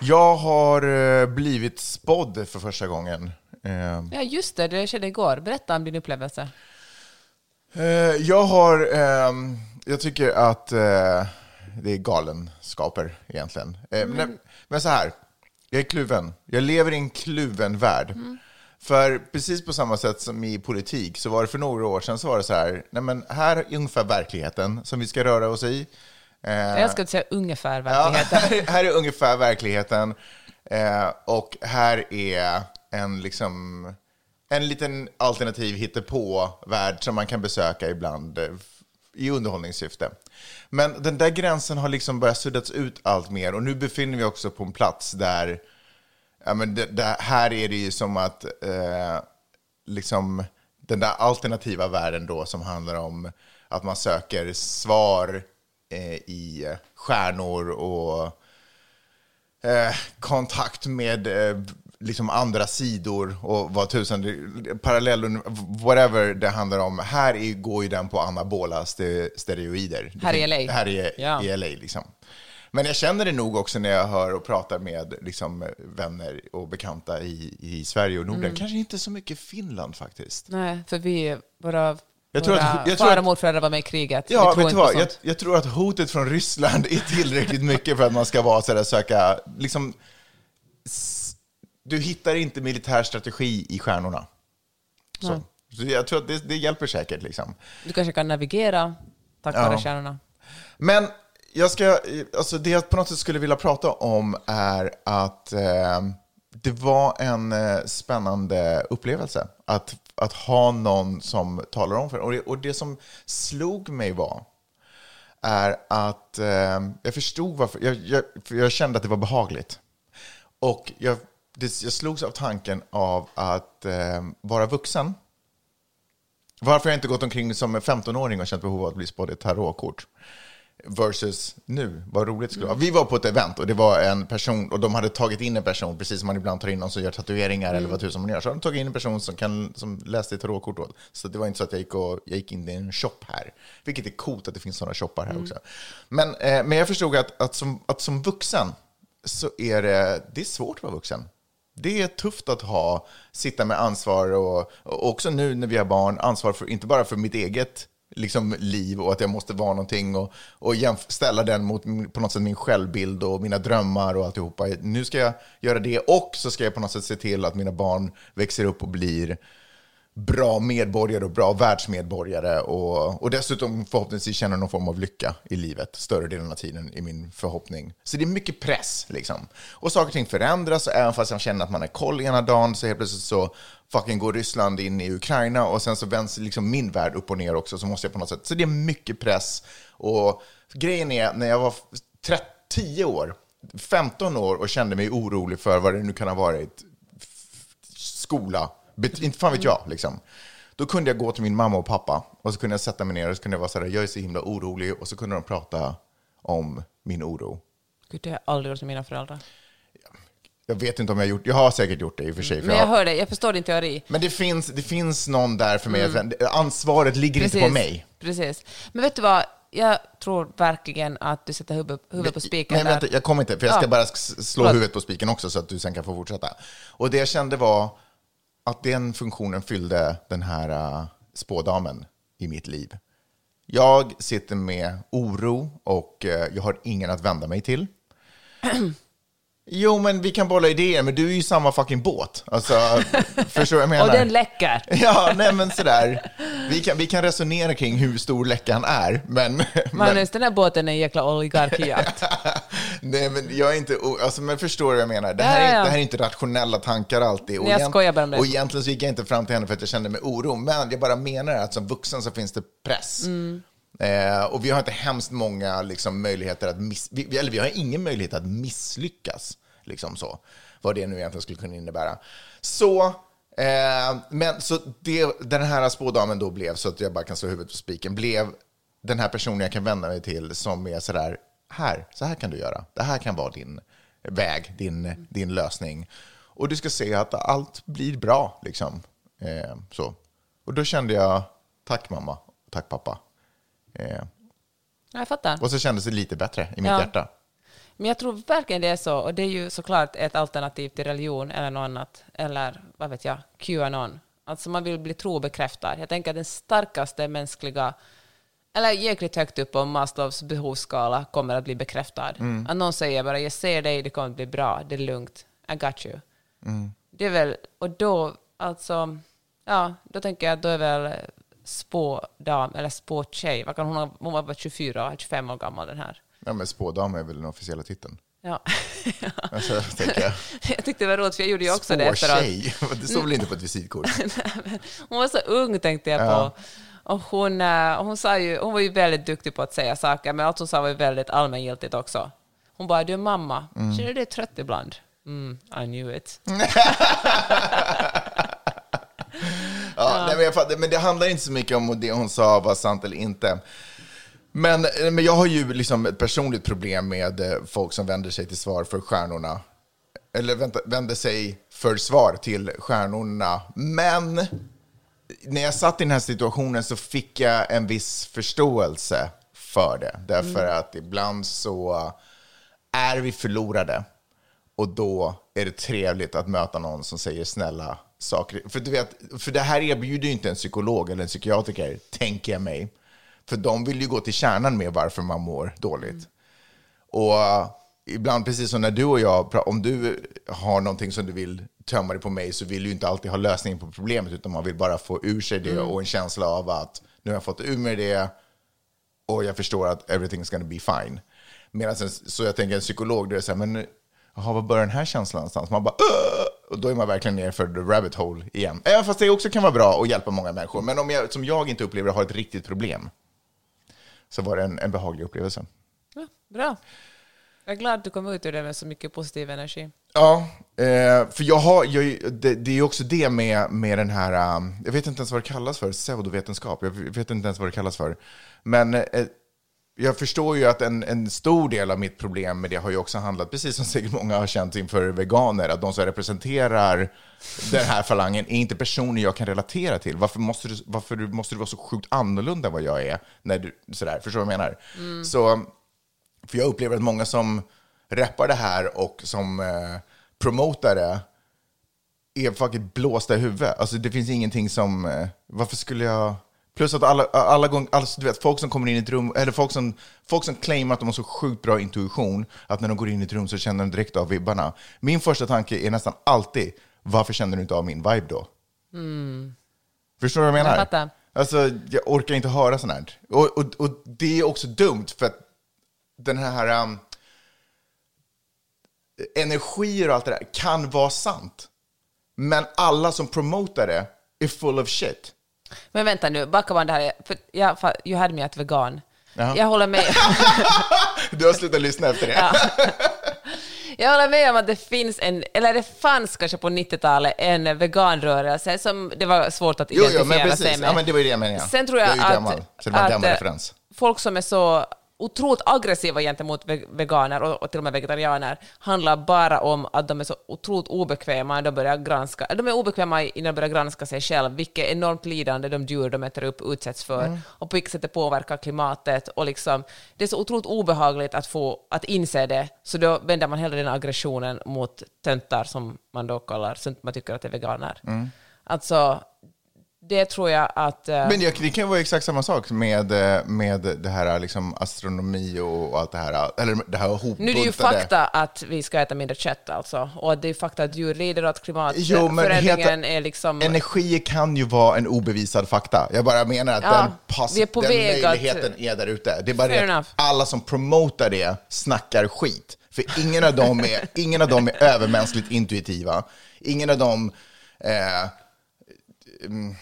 Jag har eh, blivit spådd för första gången. Eh, Ja, just det, det skedde igår. Berätta om din upplevelse. Eh, jag har, ehm, jag tycker att det är galenskaper egentligen. Eh, men, men så här, jag är kluven. Jag lever i en kluven värld. För precis på samma sätt som i politik så var det för några år sedan så var det så här, nej men här är ungefär verkligheten som vi ska röra oss i. Eh, Jag att säga ungefär Ja, verkligheten. här, här är ungefär verkligheten. Eh, och här är en, liksom, en liten alternativ hittepå-värld som man kan besöka ibland eh, i underhållningssyfte. Men den där gränsen har liksom börjat suddats ut allt mer och nu befinner vi också på en plats där ja, men det, det, här är det ju som att eh, liksom den där alternativa världen då som handlar om att man söker svar i stjärnor och eh, kontakt med eh, liksom andra sidor och vad tusan, parallell, whatever det handlar om. Här är, går ju den på anabola ste- steroider. Här i LA. Här i, Ja. i LA liksom. Men jag känner det nog också när jag hör och pratar med liksom, vänner och bekanta i, i Sverige och Norden. Mm. Kanske inte så mycket Finland faktiskt. Nej, för vi, våra, Jag tror att- jag tror far och att- morföräldrar var med i kriget. Ja, vet du vad? Jag, jag tror att hotet från Ryssland är tillräckligt mycket för att man ska vara sådär, söka... Liksom, du hittar inte militär strategi i stjärnorna. Så, så jag tror att det, det hjälper säkert. Liksom. Du kanske kan navigera tack Ja. vare stjärnorna. Men jag ska, alltså det jag på något sätt skulle vilja prata om är att eh, det var en eh, spännande upplevelse att, att ha någon som talar om för en. och det. Och det som slog mig var är att eh, jag förstod varför, jag, jag, för jag kände att det var behagligt. Och jag, det, jag slogs av tanken av att eh, vara vuxen. Varför har jag inte gått omkring som en 15-åring och känt behov av att bli spådd ett tarotkort? Versus nu, vad roligt det skulle vara. Vi var på ett event och det var en person, och de hade tagit in en person, precis som man ibland tar in någon som gör tatueringar eller vad tusan man gör. Så hade de tagit in en person som, kan, som läste tarotkort åt. Så det var inte så att jag gick, och, jag gick in i en shop här. Vilket är coolt att det finns sådana shoppar här också. Men, eh, men jag förstod att, att, som, att som vuxen så är det, det är svårt att vara vuxen. Det är tufft att ha, sitta med ansvar och, och också nu när vi har barn, ansvar för, inte bara för mitt eget liksom, liv och att jag måste vara någonting och, och ställa den mot på något sätt min självbild och mina drömmar och alltihopa. Nu ska jag göra det och så ska jag på något sätt se till att mina barn växer upp och blir bra medborgare och bra världsmedborgare och, och dessutom förhoppningsvis känner någon form av lycka i livet större delen av tiden i min förhoppning. Så det är mycket press liksom. Och saker och ting förändras och även fast jag känner att man är koll ena dagen så helt plötsligt så fucking går Ryssland in i Ukraina och sen så vänds liksom min värld upp och ner också så måste jag på något sätt. Så det är mycket press och grejen är när jag var 30, 10 år, 15 år och kände mig orolig för vad det nu kan ha varit skola, bet- inte fan vet jag. Liksom. Då kunde jag gå till min mamma och pappa och så kunde jag sätta mig ner och så kunde jag vara så här, jag är så himla orolig och så kunde de prata om min oro. Gud, det har jag aldrig gjort med mina föräldrar. Jag vet inte om jag har gjort, jag har säkert gjort det i och för sig. För Men jag jag, hör dig, jag förstår din teori. men det finns, det finns någon där för mig, att- ansvaret ligger inte på mig. Precis. Men vet du vad? Jag tror verkligen att du sätter huvudet, huvudet på spiken Nej, vänta, jag kommer inte, för jag ska Ja. bara slå Förlåt. huvudet på spiken också så att du sen kan få fortsätta. Och det jag kände var att den funktionen fyllde den här uh, spådamen i mitt liv. Jag sitter med oro och eh, jag har ingen att vända mig till. Jo, men vi kan bolla idéer, men du är ju samma fucking båt. Alltså, förstår vad jag menar? Och den läcker. Ja, nej men sådär. Vi kan, vi kan resonera kring hur stor läckan är, men... men Magnus, den här båten är en jäkla oligarkijakt. nej, men jag är inte... Alltså, men förstår du vad jag menar? Det här, Ja, ja, är, det här är inte rationella tankar alltid. Nej, jag egent- skojar bara med det. Och egentligen så gick jag inte fram till henne för att jag kände mig oro, men jag bara menar att som vuxen så finns det press. Mm. Eh, och vi har inte hemskt många liksom, möjligheter att miss... Vi, eller vi har ingen möjlighet att misslyckas. Liksom så. Vad det nu egentligen skulle kunna innebära. Så, eh, men, så det, den här spådamen då blev, så att jag bara kan slå huvudet på spiken, blev den här personen jag kan vända mig till som är sådär, här, så här kan du göra. Det här kan vara din väg, din, din lösning. Och du ska se att allt blir bra. Liksom. Eh, så. Och då kände jag, tack mamma, tack pappa. Eh, Jag fattar. och så kändes det lite bättre i mitt Ja. hjärta. Men jag tror verkligen det är så, och det är ju såklart ett alternativ till religion eller något annat, eller vad vet jag, Qanon. Alltså man vill bli trobekräftad. Jag tänker att den starkaste mänskliga, eller jäkligt högt upp på Maslows behovsskala kommer att bli bekräftad. Att någon säger bara jag ser dig, det kommer att bli bra, det är lugnt, I got you. Det är väl, och då, alltså, ja, då tänker jag att då är väl spådam, eller spåtjej, vad kan hon ha, hon var bara 24, 25 år gammal den här. Ja, men spådam är väl den officiella titeln. Ja. Alltså, jag. jag tyckte det var roligt, för jag gjorde ju också det efteråt. Spårtjej. Det står väl inte på ett visitkort? Hon var så ung, tänkte jag Ja. på. Och hon, eh, hon, sa ju, hon var ju väldigt duktig på att säga saker, men allt hon sa var ju väldigt allmängiltigt också. Hon bara, du är mamma, känner du dig trött ibland? Mm, I knew it. Ja, nej, men, men det handlar inte så mycket om det hon sa var sant eller inte. Men, men jag har ju liksom ett personligt problem med eh, folk som vänder sig till svar för stjärnorna. Eller vänta, vänder sig för svar till stjärnorna. Men när jag satt i den här situationen så fick jag en viss förståelse för det. Därför att ibland så är vi förlorade och då är det trevligt att möta någon som säger snälla saker. För, du vet, för det här erbjuder ju inte en psykolog eller en psykiatriker, tänker jag mig. För de vill ju gå till kärnan med varför man mår dåligt. Och uh, ibland, precis som när du och jag, om du har någonting som du vill tömma det på mig så vill du inte alltid ha lösningen på problemet, utan man vill bara få ur sig det och en känsla av att nu har jag fått ur mig det och jag förstår att everything's gonna be fine. Medan en, så jag tänker en psykolog, då är det så här, men jaha, var börjar den här känslan någonstans? Man bara, "Åh!" Och då är man verkligen ner för the rabbit hole igen. Även fast det också kan vara bra att hjälpa många människor. Men om jag, som jag inte upplever har ett riktigt problem, så var det en, en behaglig upplevelse. Ja, bra. Jag är glad att du kom ut ur det med så mycket positiv energi. Ja, eh, för jag har, jag, det, det är ju också det med, med den här, um, jag vet inte ens vad det kallas för, pseudovetenskap, jag vet inte ens vad det kallas för. Men eh, jag förstår ju att en, en stor del av mitt problem med det har ju också handlat, precis som säkert många har känt inför veganer, att de som representerar den här falangen är inte personer jag kan relatera till. Varför måste du, varför du, måste du vara så sjukt annorlunda än vad jag är? När du, sådär, förstår du vad jag menar? Så, för jag upplever att många som rappar det här och som eh, promotar det är fucking blåsta i huvudet. Alltså det finns ingenting som, eh, varför skulle jag... Plus att alla, alla gånger, alltså, du vet, folk som kommer in i ett rum, eller folk som, folk som claimar att de har så sjukt bra intuition, att när de går in i ett rum så känner de direkt av vibbarna. Min första tanke är nästan alltid, varför känner du inte av min vibe då? Förstår du vad jag menar? Jag fattar. Alltså, jag orkar inte höra sånt här. Och, och, och det är också dumt, för att den här... Um, energier och allt det där kan vara sant. Men alla som promotar det är full of shit. Men vänta nu, backa bandet här. För jag, you had me at vegan. Ja. Jag håller med. Du har slutat lyssna efter det. Jag håller med om att det finns en, eller det fanns kanske på 90-talet en veganrörelse som det var svårt att Jo, identifiera jo, men sig med. Ja, men det var ju det jag menade. Sen tror jag, jag att, gammal, att, eh, folk som är så otroligt aggressiva gentemot ve- veganer och, och till och med vegetarianer handlar bara om att de är så otroligt obekväma när de börjar granska, de är obekväma innan de börjar granska sig själva, vilket enormt lidande de djur de äter upp utsätts för Mm. och på vilket sätt det påverkar klimatet och liksom, det är så otroligt obehagligt att få att inse det, så då vänder man hellre den aggressionen mot töntar som man då kallar, som man tycker att är veganer. Alltså, det tror jag att... eh, Men det, kan ju vara exakt samma sak med, eh, med det här liksom astronomi och, allt det här. Eller det här hopbuntade. Nu är det ju fakta att vi ska äta mindre kött alltså, och det är fakta att djur lider och att klimatförändringen är liksom... Energier kan ju vara en obevisad fakta. Jag bara menar att Ja, den, pass, den väg att- möjligheten är där ute. Det är bara Fair det enough. att alla som promotar det snackar skit. För ingen av dem är, ingen av dem är övermänskligt intuitiva. Ingen av dem... Eh, mm,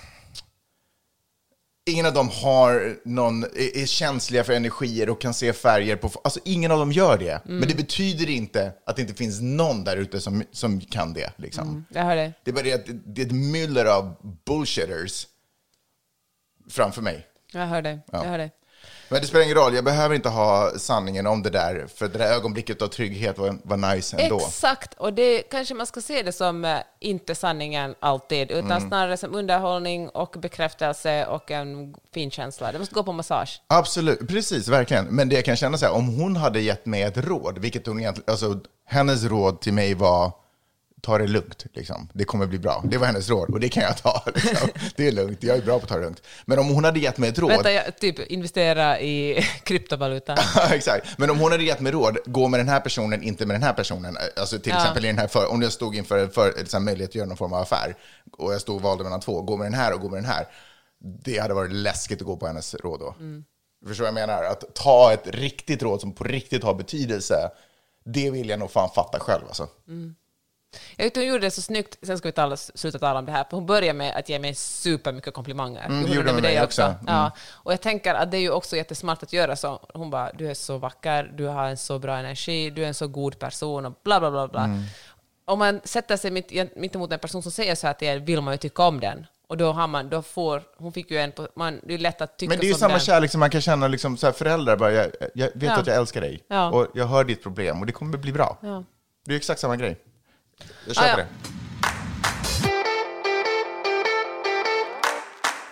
Ingen av dem har någon, är är känsliga för energier och kan se färger på... Alltså ingen av dem gör det. Mm. Men det betyder inte att det inte finns någon där ute som, som kan det. Liksom. Jag hör det. Det är bara det att det- är ett myller av bullshitters framför mig. Jag hör det. Jag hör det. Men det spelar ingen roll, jag behöver inte ha sanningen om det där, för det där ögonblicket av trygghet var, var nice ändå. Exakt, och det kanske man ska se det som eh, inte sanningen alltid, utan Mm. snarare som underhållning och bekräftelse och en fin känsla. Det måste gå på massage. Absolut, precis, verkligen. Men det jag kan känna så här, om hon hade gett mig ett råd, vilket hon egentligen, alltså hennes råd till mig var, ta det lugnt, liksom. det kommer bli bra. Det var hennes råd och det kan jag ta. Liksom. Det är lugnt, jag är bra på att ta det lugnt. Men om hon hade gett mig ett råd, Vänta, jag, typ investera i kryptovaluta. Exakt. Men om hon hade gett mig råd, gå med den här personen, inte med den här personen. Alltså till Ja. exempel i den här för, om jag stod inför en för, här, möjlighet att göra någon form av affär och jag stod och valde mellan två, gå med den här och gå med den här. Det hade varit läskigt att gå på hennes råd då. Förstår vad jag menar? Att ta ett riktigt råd som på riktigt har betydelse, det vill jag nog fan fatta själv alltså. Jag tyckte hon gjorde det så snyggt, sen ska vi tala, sluta tala om det här, för hon började med att ge mig supermycket komplimanger. Mm, Hon det gjorde hon med dig mig också. Mm. Ja. Och jag tänker att det är ju också jättesmart att göra så. Hon bara, du är så vacker, du har en så bra energi, du är en så god person och bla bla bla. bla. Mm. Om man sätter sig mitt, mitt emot en person som säger så här till er vill man ju tycka om den. Och då har man, då får, hon fick ju en på, man, det är lätt att tycka Men det är ju samma den. kärlek som man kan känna liksom, så här, föräldrar. Bara, jag, jag vet Ja. att jag älskar dig Ja. och jag hör ditt problem och det kommer bli bra. Ja. Det är exakt samma grej. Jag köper Ah, ja. det.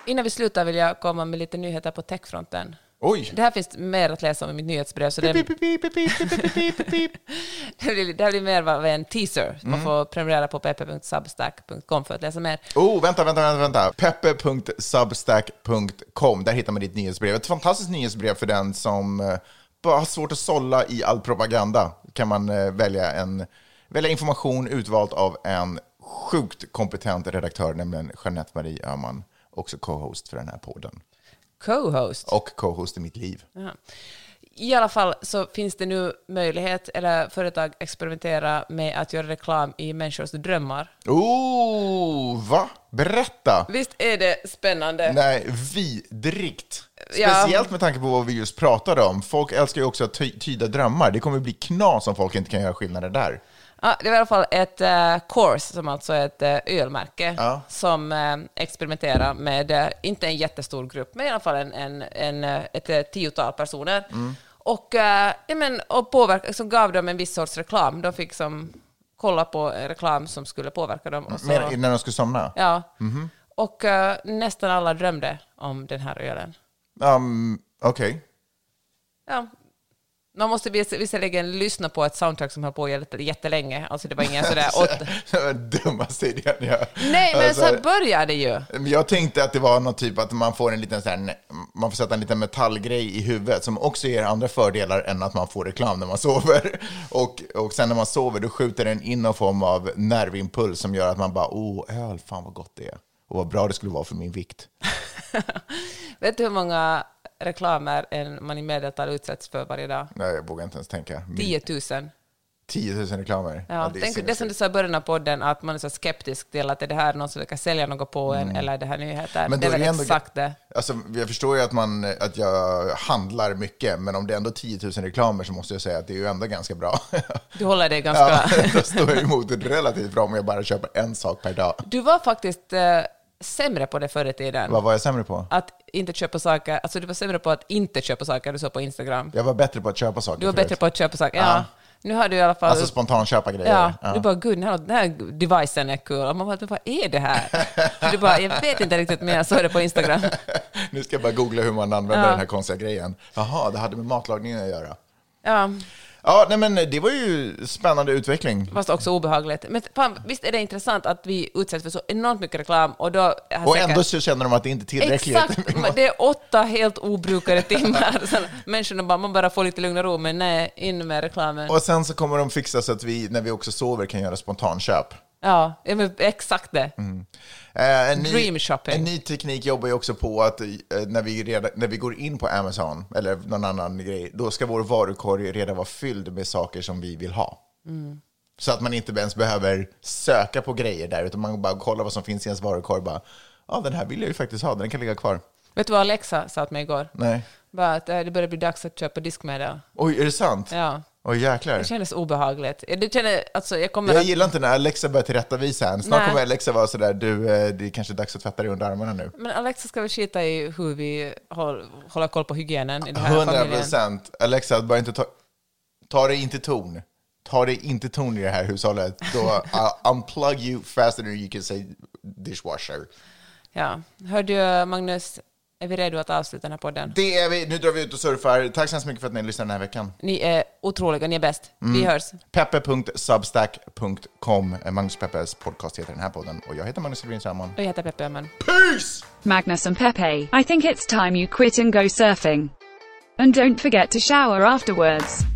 Innan vi slutar vill jag komma med lite nyheter på techfronten. Oj! Det här finns mer att läsa om i mitt nyhetsbrev, så det, det, blir, det här blir mer av en teaser. Man Mm. får prenumerera på pp.substack.com för att läsa mer. Oh, vänta, vänta, vänta. vänta. Peppe.substack.com. Där hittar man ditt nyhetsbrev. Ett fantastiskt nyhetsbrev för den som eh, bara har svårt att sålla i all propaganda. Kan man eh, välja, en, välja information utvalt av en sjukt kompetent redaktör, nämligen Jeanette Marie Öhman, också co-host för den här podden. Co-host. Och co-host i mitt liv. Ja. I alla fall så finns det nu möjlighet, eller företag experimentera med att göra reklam i människors drömmar. Oh, va? Berätta! Visst är det spännande? Nej, vidrigt. Ja. Speciellt med tanke på vad vi just pratade om. Folk älskar ju också att ty- tyda drömmar. Det kommer bli knas om folk inte kan göra skillnader där. Ja, det var i alla fall ett uh, Course, som alltså är ett uh, ölmärke, Ja. som uh, experimenterar med, eh, inte en jättestor grupp, men i alla fall en, en, en, ett uh, tiotal personer. Mm. Och, uh, ja, men, och påverka, så gav dem en viss sorts reklam. De fick som, kolla på en reklam som skulle påverka dem. Och så, Men, när de skulle somna? ja. Mhm. Och eh, nästan alla drömde om den här ölen. Um, Okej. Ja. Man måste vis- visserligen lyssna på ett soundtrack som höll på jätte- jättelänge. Alltså det var ingen sådär åtta... Det var den dummaste idén jag... Nej, men Alltså, så här började det ju. Jag tänkte att det var någon typ att man får en liten så här, man får sätta en liten metallgrej i huvudet som också ger andra fördelar än att man får reklam när man sover. Och, och sen när man sover då skjuter den in någon form av nervimpuls som gör att man bara, oh öl, fan vad gott det är. Och vad bra det skulle vara för min vikt. Vet du hur många reklamer en man i medeltal utsätts för varje dag? Nej, jag vågar inte ens tänka. 10 000. 10 000 reklamer. Ja, det är tänk, det som du sa i början av podden, att man är så skeptisk till att är det här någon som ska sälja något på en, eller är det här nyheter? Mm. Men det är väl det ändå- exakt det. Alltså, jag förstår ju att, man, att jag handlar mycket, men om det är ändå 10 000 reklamer så måste jag säga att det är ju ändå ganska bra. Du håller dig ganska... ja, då står jag emot det relativt bra om jag bara köper en sak per dag. Du var faktiskt eh, sämre på det förr i tiden. Vad var jag sämre på? Att inte köpa saker, alltså du var sämre på att inte köpa saker du såg på Instagram. Jag var bättre på att köpa saker Du var förut. bättre på att köpa saker. Ja. Ja. Nu har du i alla fall... Alltså spontanköpa grejer. Ja, Ja. du bara gud, den här, den här devicen är kul. Och man bara, vad är det här? Du bara, jag vet inte riktigt men jag såg det på Instagram. nu ska jag bara googla hur man använder Ja. den här konstiga grejen. Jaha, det hade med matlagningen att göra. Ja, Ja, nej men det var ju spännande utveckling. fast också obehagligt. Men fan, visst är det intressant att vi utsätts för så enormt mycket reklam och då... har Och säkert- ändå så känner de att det inte är tillräckligt. Exakt, det är åtta helt obrukade timmar. Sen människorna bara, man bara får lite lugn och ro, men nej, in med reklamen. Och sen så kommer de fixa så att vi, när vi också sover, kan göra spontanköp. Ja, exakt det. Eh, en, ny, en ny teknik jobbar ju också på att eh, när, vi reda, när vi går in på Amazon eller någon annan grej, då ska vår varukorg redan vara fylld med saker som vi vill ha. Mm. Så att man inte ens behöver söka på grejer där, utan man bara kollar vad som finns i ens varukorg. Bara, ja, den här vill jag ju faktiskt ha, den kan ligga kvar. Vet du vad Alexa sa till mig igår? Nej. Bara att eh, det börjar bli dags att köpa diskmedel. Oj, är det sant? Ja. Oj, jäklar. Det kändes obehagligt. Det känner, alltså, jag kommer Jag att, gillar inte när Alexa börjar tillrättavisa en. Snart Nej. kommer Alexa vara sådär, du, eh, det är kanske dags att tvätta dig under armarna nu. men Alexa ska väl skita i hur vi håll, håller koll på hygienen i den här 100 familjen. procent. Alexa, bara inte ta, ta dig inte ton. Ta dig inte ton i det här hushållet. Då I'll unplug you faster than you can say dishwasher. Ja. Hör du, Magnus, är vi redo att avsluta den här podden? Det är vi. Nu drar vi ut och surfar. Tack så hemskt mycket för att ni lyssnade den här veckan. Ni är otroliga, ni är bäst. Mm. Vi hörs. Peppe.substack.com. Magnus Peppes podcast heter den här podden. Och jag heter Magnus Silverin Salmon. Och jag heter Peppe Öhman. Peace! Magnus and Pepe, I think it's time you quit and go surfing. And don't forget to shower afterwards.